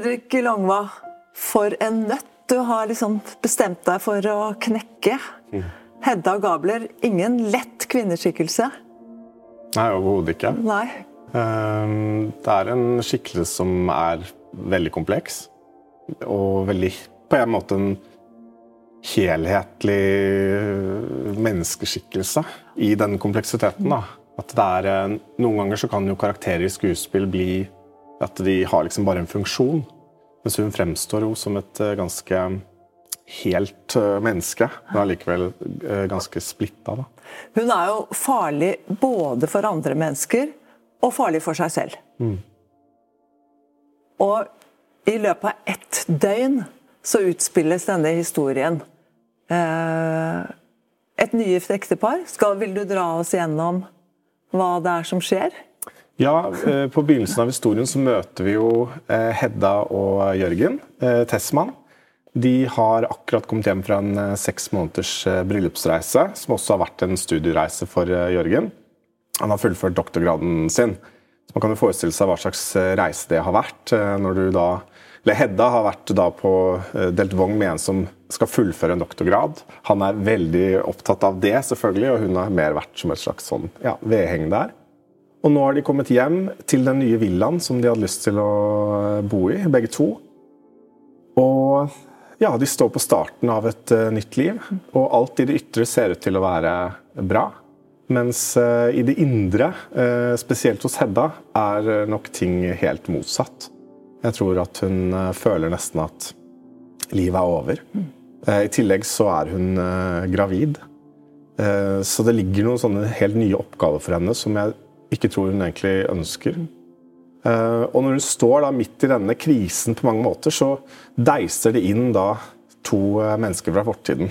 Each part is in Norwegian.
Fredrik Longva, for en nøtt du har liksom bestemt deg for å knekke. Mm. Hedda Gabler, ingen lett kvinneskikkelse. Nei, overhodet ikke. Nei. Ehm, det er en skikkelse som er veldig kompleks. Og veldig på en måte en helhetlig menneskeskikkelse i den kompleksiteten. da. At det er, eh, Noen ganger så kan jo karakterer i skuespill bli at de har liksom bare en funksjon. Mens hun fremstår jo som et eh, ganske helt eh, menneske, men allikevel ganske splitta. Hun er jo farlig både for andre mennesker og farlig for seg selv. Mm. Og i løpet av ett døgn så utspilles denne historien. Eh, et nygift ektepar. Skal, vil du dra oss gjennom hva det er som skjer? Ja, eh, På begynnelsen av historien så møter vi jo eh, Hedda og Jørgen Tessmann. De har akkurat kommet hjem fra en seks måneders bryllupsreise, som også har vært en studiereise for Jørgen. Han har fullført doktorgraden sin. Så Man kan jo forestille seg hva slags reise det har vært. når du da eller Hedda har vært da på eh, delt vogn med en som skal fullføre en doktorgrad. Han er veldig opptatt av det, selvfølgelig, og hun har mer vært som et slags sånn, ja, vedheng der. Og nå har de kommet hjem til den nye villaen som de hadde lyst til å eh, bo i, begge to. Og ja, de står på starten av et uh, nytt liv, og alt i det ytre ser ut til å være bra. Mens uh, i det indre, uh, spesielt hos Hedda, er nok ting helt motsatt. Jeg tror at hun føler nesten at livet er over. Eh, I tillegg så er hun gravid. Så det ligger noen sånne helt nye oppgaver for henne som jeg ikke tror hun egentlig ønsker. Og når hun står da midt i denne krisen på mange måter, så deiser det inn da to mennesker fra fortiden.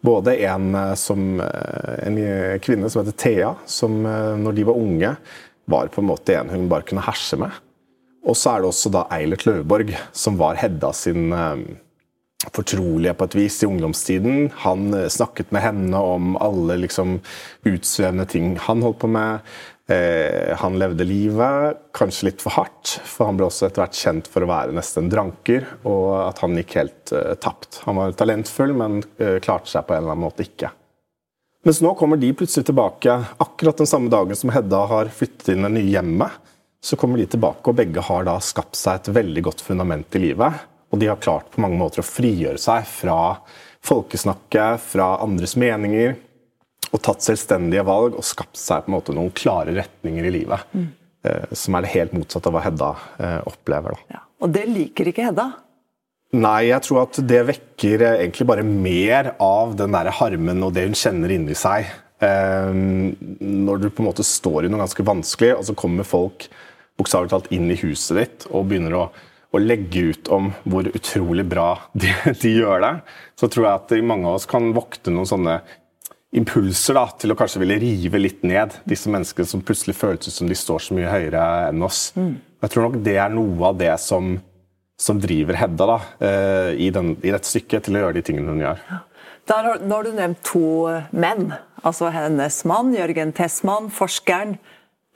Både en, som, en kvinne som heter Thea, som når de var unge, var på en måte en hun bare kunne herse med. Og så er det også da Eilert Løveborg, som var Hedda sin eh, fortrolige på et vis i ungdomstiden. Han eh, snakket med henne om alle liksom utsvevende ting han holdt på med. Eh, han levde livet kanskje litt for hardt, for han ble også etter hvert kjent for å være nesten dranker, og at han gikk helt eh, tapt. Han var talentfull, men eh, klarte seg på en eller annen måte ikke. Mens nå kommer de plutselig tilbake akkurat den samme dagen som Hedda har flyttet inn det nye hjemmet så kommer de tilbake, og begge har da skapt seg et veldig godt fundament i livet. Og de har klart på mange måter å frigjøre seg fra folkesnakket, fra andres meninger, og tatt selvstendige valg og skapt seg på en måte noen klare retninger i livet. Mm. Eh, som er det helt motsatte av hva Hedda eh, opplever. Ja, og det liker ikke Hedda? Nei, jeg tror at det vekker eh, egentlig bare mer av den der harmen og det hun kjenner inni seg. Når du på en måte står i noe ganske vanskelig, og så kommer folk bokstavelig talt inn i huset ditt og begynner å, å, legge ut om hvor utrolig bra de, de, gjør det, så tror jeg at mange av oss kan vokte noen sånne impulser da, til å kanskje ville rive litt ned disse menneskene som plutselig føles som de står så mye høyere enn oss. Mm. Jeg tror nok det er noe av det som, som driver Hedda da, eh, i, den, i, dette stykket til å gjøre de tingene hun gjør. Der nå har du nevnt to menn. Altså hennes mann, Jørgen Tessmann, forskeren.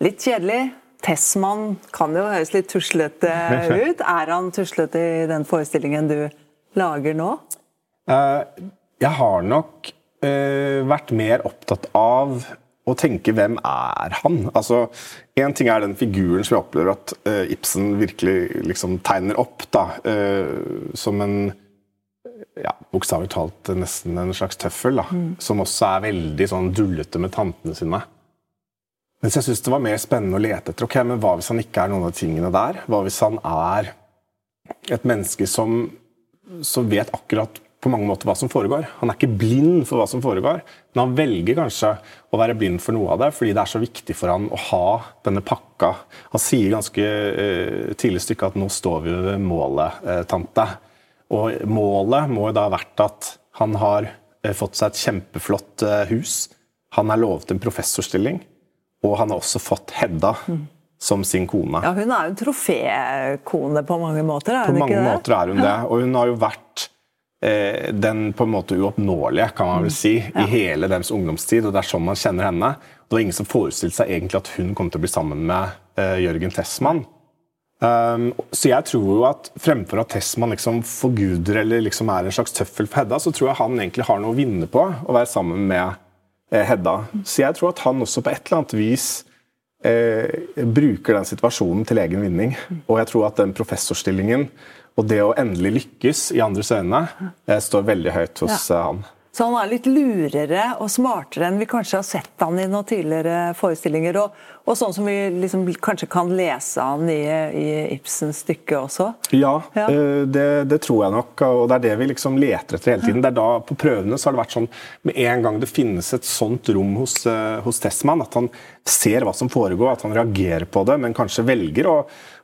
Litt kjedelig, Tessmann kan jo høres litt tuslete ut. Er han tuslete i den forestillingen du lager nå? Uh, jeg har nok uh, vært mer opptatt av å tenke hvem er han? Altså, Én ting er den figuren som jeg opplever at uh, Ibsen virkelig liksom tegner opp da, som en ja, bokstavelig talt nesten en slags tøffel. da, mm. Som også er veldig sånn dullete med tantene sine. Mens jeg syns det var mer spennende å lete etter ok, men hva hvis han ikke er noen av tingene der? Hva hvis han er et menneske som, som vet akkurat på mange måter hva som foregår. Han er ikke blind for hva som foregår, men han velger kanskje å være blind for noe av det fordi det er så viktig for han å ha denne pakka. Han sier ganske uh, tidlig stykke at 'nå står vi ved målet, uh, tante'. Og målet må da ha vært at han har uh, fått seg et kjempeflott hus. Han er lovet en professorstilling. Og han har også fått Hedda mm. som sin kone. Ja, Hun er jo en trofékone på mange måter? er hun på mange ikke det? måter er hun det. Og hun har jo vært eh, den på en måte uoppnåelige kan man vel si, mm. ja. i hele deres ungdomstid. og Det er sånn man kjenner henne. Det var ingen som forestilte seg egentlig at hun kom til å bli sammen med eh, Jørgen Tessmann. Um, så jeg tror jo at fremfor at Tessmann liksom forguder eller liksom er en slags tøffel for Hedda, så tror jeg han egentlig har noe å vinne på å være sammen med Hedda. Så jeg tror at han også på et eller annet vis eh, bruker den situasjonen til egen vinning. Og jeg tror at den professorstillingen og det å endelig lykkes i andres øyne eh, står veldig høyt hos ja. han. Så han er litt lurere og smartere enn vi kanskje har sett han i noen tidligere forestillinger. Og, og sånn som vi liksom kanskje kan lese han i, i Ibsens stykke også. Ja, ja. Eh, det, det, tror jeg nok. Og det er det vi liksom leter etter hele tiden. Det er da På prøvene så har det vært sånn med en gang det finnes et sånt rom hos, eh, hos Tessmann, at han ser hva som foregår, at han reagerer på det, men kanskje velger å,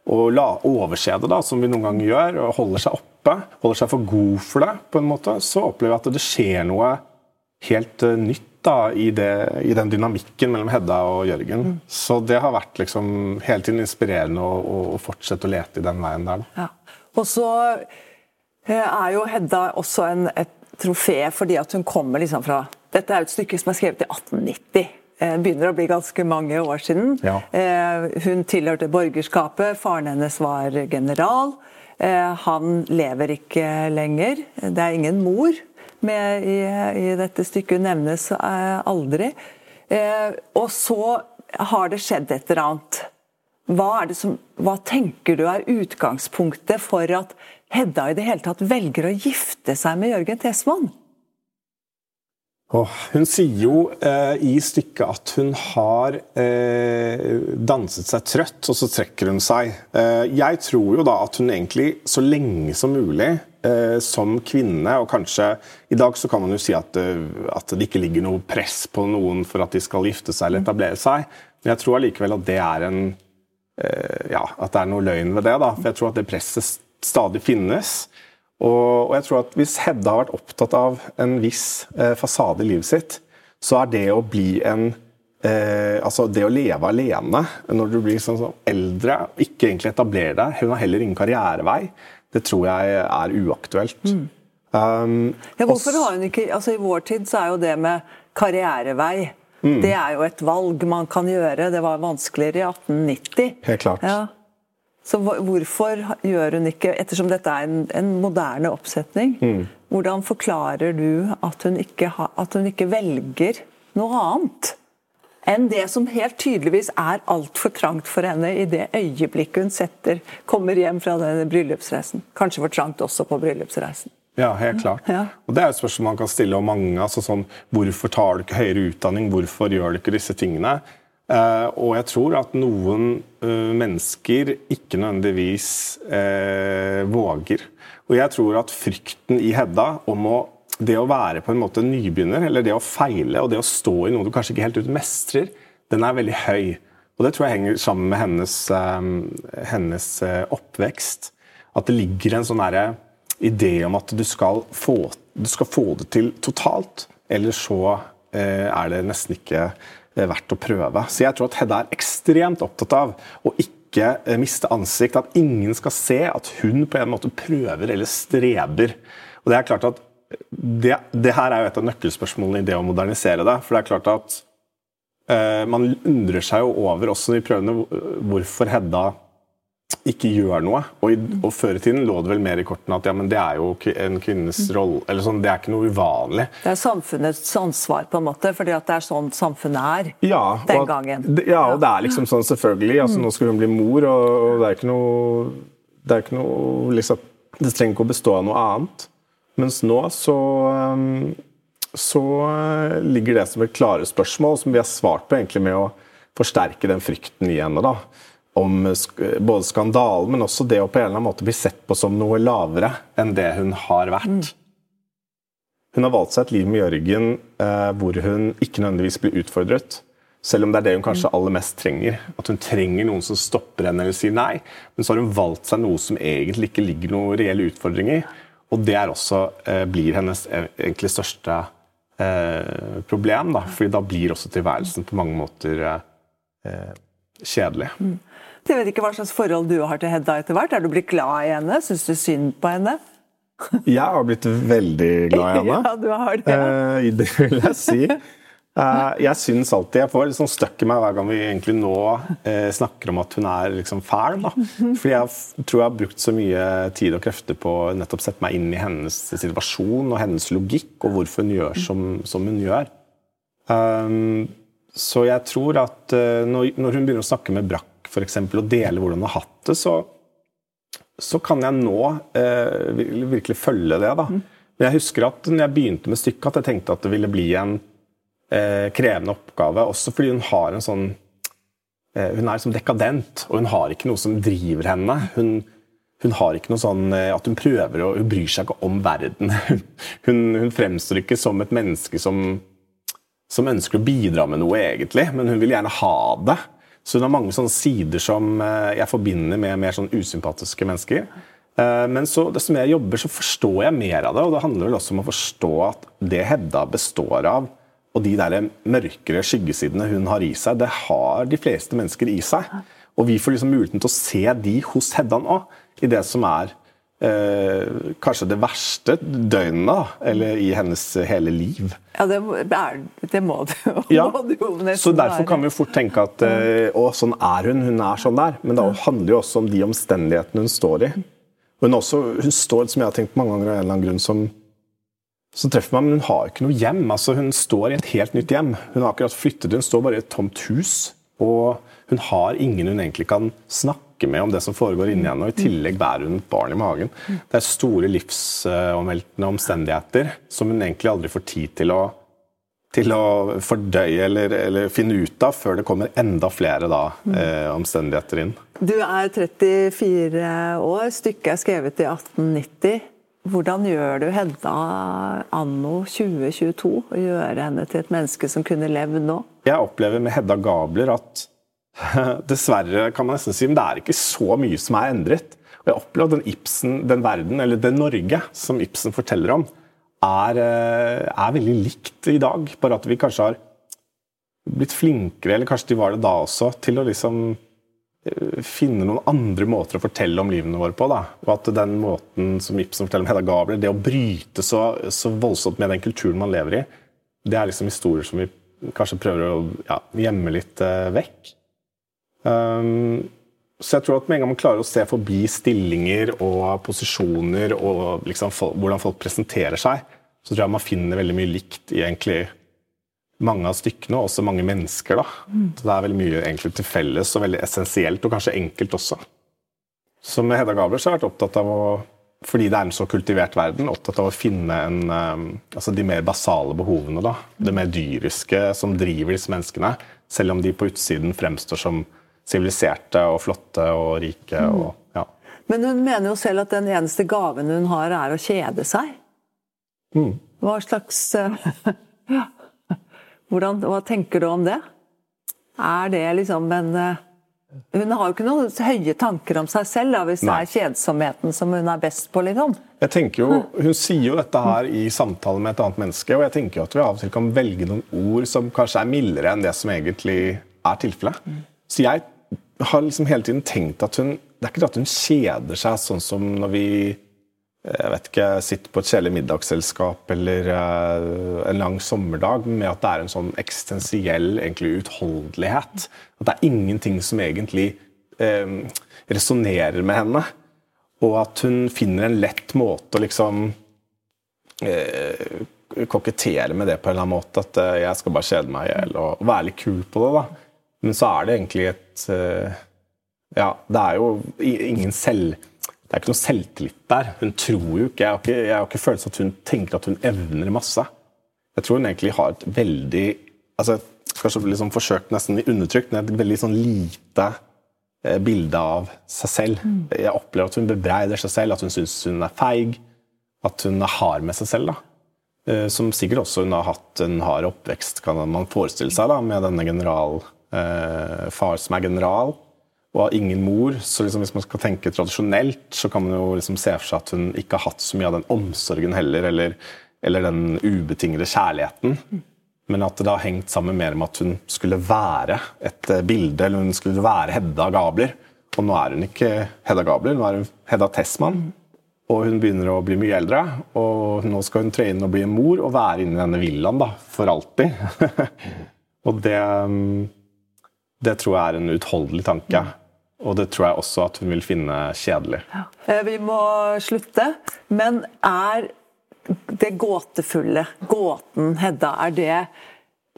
å la, overse det, da, som vi noen ganger gjør, og holder seg oppe holder seg for god for det, på en måte, så opplever jeg at det skjer noe helt uh, nytt da, i, det, i, den dynamikken mellom Hedda og Jørgen. Mm. Så det har vært liksom hele tiden inspirerende å, å, å fortsette å lete i den veien der. Ja. Og så eh, er jo Hedda også en, et trofé fordi at hun kommer liksom fra Dette er jo et stykke som er skrevet i 1890 eh, begynner å bli ganske mange år siden. Ja. Hun tilhørte borgerskapet, faren hennes var general. Eh, han lever ikke lenger. Det er ingen mor med i, i dette stykket. Hun nevnes eh, aldri. Eh, og så har det skjedd et eller annet. Hva, som, hva, tenker du er utgangspunktet for at Hedda i det hele tatt velger å gifte seg med Jørgen Tesman? Oh, hun sier jo eh, i stykket at hun har eh, danset seg trøtt, og så trekker hun seg. Eh, jeg tror jo da at hun egentlig så lenge som mulig eh, som kvinne, og kanskje I dag så kan man jo si at, eh, at, det ikke ligger noe press på noen for at de skal gifte seg eller etablere seg, men jeg tror allikevel at det er en eh, ja, at det er noe løgn ved det. da, for jeg tror at det presset stadig finnes. Og, og, jeg tror at Hvis Hedda har vært opptatt av en viss eh, fasade i livet sitt, så er det å bli en eh, altså det å leve alene når du blir sånn, sånn eldre, ikke egentlig etablere deg Hun har heller ingen karrierevei. Det tror jeg er uaktuelt. Mm. Um, ja, hvorfor har hun ikke altså I vår tid så er jo det med karrierevei mm. Det er jo et valg man kan gjøre. Det var vanskeligere i 1890. Helt klart. Ja. Så hvorfor gjør hun ikke, ettersom dette er en, en moderne oppsetning, mm. hvordan forklarer du at hun, ha, at hun ikke velger noe annet? enn det som helt tydeligvis er altfor trangt for henne i det øyeblikket hun setter, kommer hjem fra denne bryllupsreisen. Kanskje for trangt også på bryllupsreisen. Ja, helt klart. Ja. Og Det er et spørsmål man kan stille om mange. altså sånn, Hvorfor tar du ikke høyere utdanning? Hvorfor gjør du ikke disse tingene? Uh, og jeg tror at noen uh, mennesker ikke nødvendigvis uh, våger. Og jeg tror at frykten i Hedda om å, det å være på en måte nybegynner, eller det å feile og det å stå i noe du kanskje ikke helt ut mestrer, den er veldig høy. Og det tror jeg henger sammen med hennes, hennes oppvekst. At det ligger en sånn idé om at du skal, få, du skal få det til totalt, eller så er det nesten ikke verdt å prøve. Så jeg tror at Hedda er ekstremt opptatt av å ikke eh, miste ansikt. At ingen skal se at hun på en måte prøver eller streber. Og Det er klart at det, det her er jo et av nøkkelspørsmålene i det å modernisere det. For det er klart at uh, man undrer seg jo over, også i prøvene, hvorfor Hedda ikke gjør noe. Og, og Før i tiden lå det vel mer i kortene at ja, men det er jo en kvinnes mm. rolle. eller sånn, Det er ikke noe uvanlig. Det er samfunnets ansvar, på en måte, fordi at det er sånn samfunnet er ja, den at, gangen. Ja, og det er liksom sånn, selvfølgelig. altså Nå skal hun bli mor, og, og det er ikke noe Det er ikke noe liksom, Det trenger ikke å bestå av noe annet. Mens nå så um, så uh, ligger det som et klare spørsmål, som vi har svart på egentlig med å forsterke den frykten i henne. da om både skandalen, men også det å på en eller annen måte bli sett på som noe lavere enn det hun har vært. Mm. Hun har valgt seg et liv med Jørgen eh, hvor hun ikke nødvendigvis blir utfordret. Selv om det er det hun kanskje aller mest trenger. At hun trenger noen som stopper henne eller sier nei. Men så har hun valgt seg noe som egentlig ikke ligger noen reell utfordring i. Og det er også, eh, blir hennes e-, egentlig største eh, problem. Da. fordi da blir også tilværelsen på mange måter eh, kjedelig. Mm. Jeg vet ikke hva slags forhold du har til Hedda etter hvert. Er du blitt glad i henne? Syns du synd på henne? jeg har blitt veldig glad i henne. ja, du har det. Eh, det vil jeg si. Uh, jeg syns alltid Jeg får sånn støkk i meg hver gang vi egentlig nå uh, snakker om at hun er liksom fæl. da. Fordi jeg tror jeg har brukt så mye tid og krefter på å nettopp sette meg inn i hennes situasjon og hennes logikk, og hvorfor hun gjør som, som hun gjør. Um, så jeg tror at når, når, hun begynner å snakke med Brakk eksempel, og dele hvordan du har hatt det, så, så kan jeg nå virkelig følge det. da. Men jeg husker at når jeg begynte med stykket, at jeg tenkte at det ville bli en eh, krevende oppgave. Også fordi hun har en sånn eh, Hun er liksom dekadent, og hun har ikke noe som driver henne. Hun, hun har ikke noe sånn eh, at hun prøver å Hun bryr seg ikke om verden. Hun, hun fremstår ikke som et menneske som, som ønsker å bidra med noe, egentlig, men hun vil gjerne ha det. Så hun har mange sånne sider som eh, jeg forbinder med mer sånn usympatiske mennesker. Eh, men så, desto mer jeg jobber, så forstår jeg mer av det. Og det handler vel også om å forstå at det Hedda består av, og de der mørkere skyggesidene hun har i seg, det har de fleste mennesker i seg. Og vi får liksom muligheten til å se de hos Hedda nå, i det som er eh, kanskje det verste døgnet, eller i hennes hele liv. Ja, det, er, det må det jo, ja. Så derfor kan vi fort tenke at eh, å, sånn er hun, hun er sånn der. Men det handler jo også om de omstendighetene hun står i. Hun, også, hun står, som jeg har tenkt mange ganger, av en eller annen grunn som, som treffer meg, men hun har ikke noe hjem. Altså, hun står i et helt nytt hjem. Hun har akkurat flyttet, hun står bare i et tomt hus. Og hun har ingen hun egentlig kan snakke med om det som foregår inni henne. Og i tillegg bærer hun et barn i magen. Det er store livsomveltende omstendigheter som hun egentlig aldri får tid til å til å fordøye eller, eller, finne ut av før det kommer enda flere da, eh, omstendigheter inn. Du er 34 år, stykket er skrevet i 1890. Hvordan gjør du Hedda anno 2022 å gjøre henne til et menneske som kunne levd nå? Jeg opplever med Hedda Gabler at dessverre kan man nesten si, men det er ikke så mye som er endret. Og jeg opplever at den Ibsen, den verden, eller det Norge som Ibsen forteller om, er, eh, er, veldig likt i dag. Bare at vi kanskje har blitt flinkere, eller kanskje de var det da også, til å liksom eh, finne noen andre måter å fortelle om livene våre på. Da. Og at den måten som Ibsen forteller om Hedda Gabler, det å bryte så, så, voldsomt med den kulturen man lever i, det er liksom historier som vi kanskje prøver å ja, gjemme litt uh, vekk. Um, så jeg tror at med en gang man klarer å se forbi stillinger og posisjoner og liksom hvordan folk presenterer seg, så tror jeg man finner veldig mye likt i egentlig mange av stykkene, og også mange mennesker. da. Mm. Så Det er veldig mye egentlig til felles og veldig essensielt, og kanskje enkelt også. Så med Hedda Gabler så har jeg vært opptatt av å fordi det er en så kultivert verden, opptatt av å finne en, um, altså de mer basale behovene. da, Det mer dyriske som driver disse menneskene, selv om de på utsiden fremstår som siviliserte og flotte og rike. Mm. Og, ja. Men hun mener jo selv at den eneste gaven hun har, er å kjede seg. Mm. Hva slags ja. Hvordan, Hva tenker du om det? Er det liksom en eh, Hun har jo ikke noen høye tanker om seg selv, da, hvis Nei. det er kjedsomheten som hun er best på, liksom. Jeg tenker jo, Hun sier jo dette her i samtale med et annet menneske, og jeg tenker jo at vi av og til kan velge noen ord som kanskje er mildere enn det som egentlig er tilfellet. Mm. Så jeg har liksom hele tiden tenkt at hun Det er ikke det at hun kjeder seg sånn som når vi jeg vet ikke, sitter på et kjedelig middagsselskap eller uh, en lang sommerdag, med at det er en sånn eksistensiell egentlig utholdelighet. At det er ingenting som egentlig uh, resonnerer med henne. Og at hun finner en lett måte å liksom uh, kokettere med det på en eller annen måte. At jeg skal bare kjede meg i hjel og være litt kul på det. da. Men så er det egentlig et eh, Ja, det er jo ingen selv... Det er ikke noe selvtillit der. Hun tror jo ikke Jeg har ikke, jeg har ikke følelsen at hun tenker at hun evner masse. Jeg tror hun egentlig har et veldig altså Kanskje liksom forsøkt nesten undertrykt, men et veldig sånn lite eh, bilde av seg selv. Mm. Jeg opplever at hun bebreider seg selv, at hun syns hun er feig. At hun er hard med seg selv. da. Eh, som sikkert også hun har hatt en hard oppvekst, kan man forestille seg, da, med denne general eh, far som er general, og har ingen mor. Så liksom, hvis man skal tenke tradisjonelt, så kan man jo liksom se for seg at hun ikke har hatt så mye av den omsorgen heller, eller, eller den ubetingede kjærligheten. Men at det har hengt sammen mer med at hun skulle være et eh, bilde, eller hun skulle være Hedda Gabler. Og nå er hun ikke Hedda Gabler, nå er hun Hedda Tessmann. Og hun begynner å bli mye eldre, og nå skal hun tre inn og bli en mor og være inne i denne villaen da, for alltid. og det, det tror jeg er en utholdelig tanke. Og det tror jeg også at hun vil finne kjedelig. Ja. Eh, vi må slutte, men er det gåtefulle, gåten Hedda, er det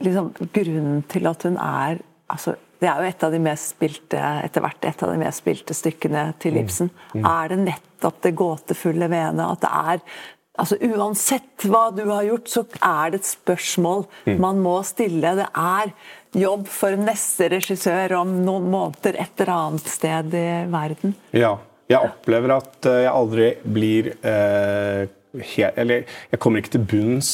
liksom grunnen til at hun er altså, Det er jo et av de mest spilte etter hvert et av de mest spilte stykkene til mm. Ibsen. Mm. Mm. Er det nettopp det gåtefulle ved henne? At det er altså Uansett hva du har gjort, så er det et spørsmål mm. man må stille. Det er jobb for neste regissør om noen måneder et eller annet sted i verden. Ja. Jeg opplever at eh, jeg aldri blir eh, helt Eller jeg kommer ikke til bunns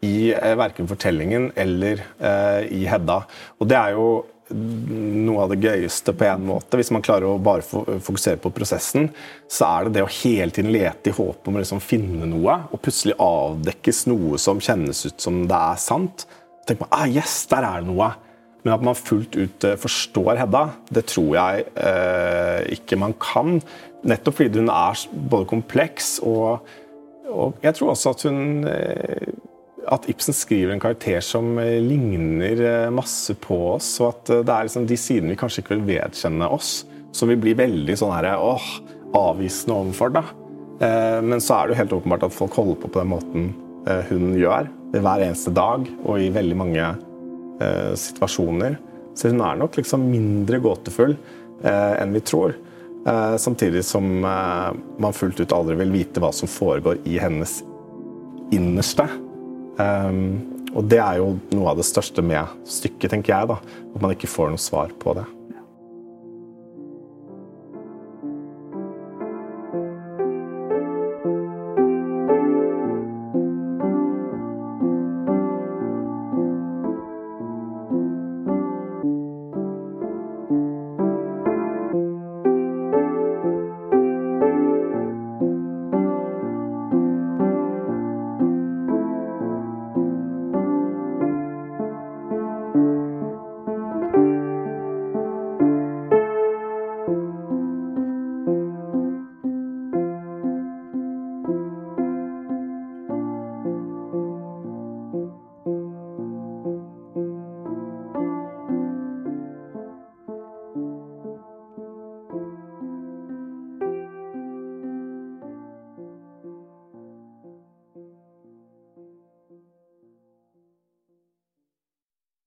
i eh, verken fortellingen eller eh, i Hedda. Og det er jo noe av det gøyeste på en måte. Hvis man klarer å bare fokusere på prosessen, så er det det å hele tiden lete i håp om å liksom finne noe, og plutselig avdekkes noe som kjennes ut som det er sant. Så tenker man ah, yes, der er det noe. Men at man fullt ut eh, forstår Hedda, det tror jeg eh, ikke man kan. Nettopp fordi hun er både kompleks og, og jeg tror også at hun eh, at Ibsen skriver en karakter som eh, ligner eh, masse på oss, og at det er liksom de sidene vi kanskje ikke vil vedkjenne oss, som vi blir veldig sånn her, åh, avvisende overfor. da. Men så er det jo helt åpenbart at folk holder på på den måten hun gjør, hver eneste dag og i veldig mange eh, situasjoner. Så hun er nok liksom mindre gåtefull eh, enn vi tror. Eh, samtidig som eh, man fullt ut aldri vil vite hva som foregår i hennes innerste. Eh, og det er jo noe av det største med stykket, tenker jeg. da, At man ikke får noe svar på det.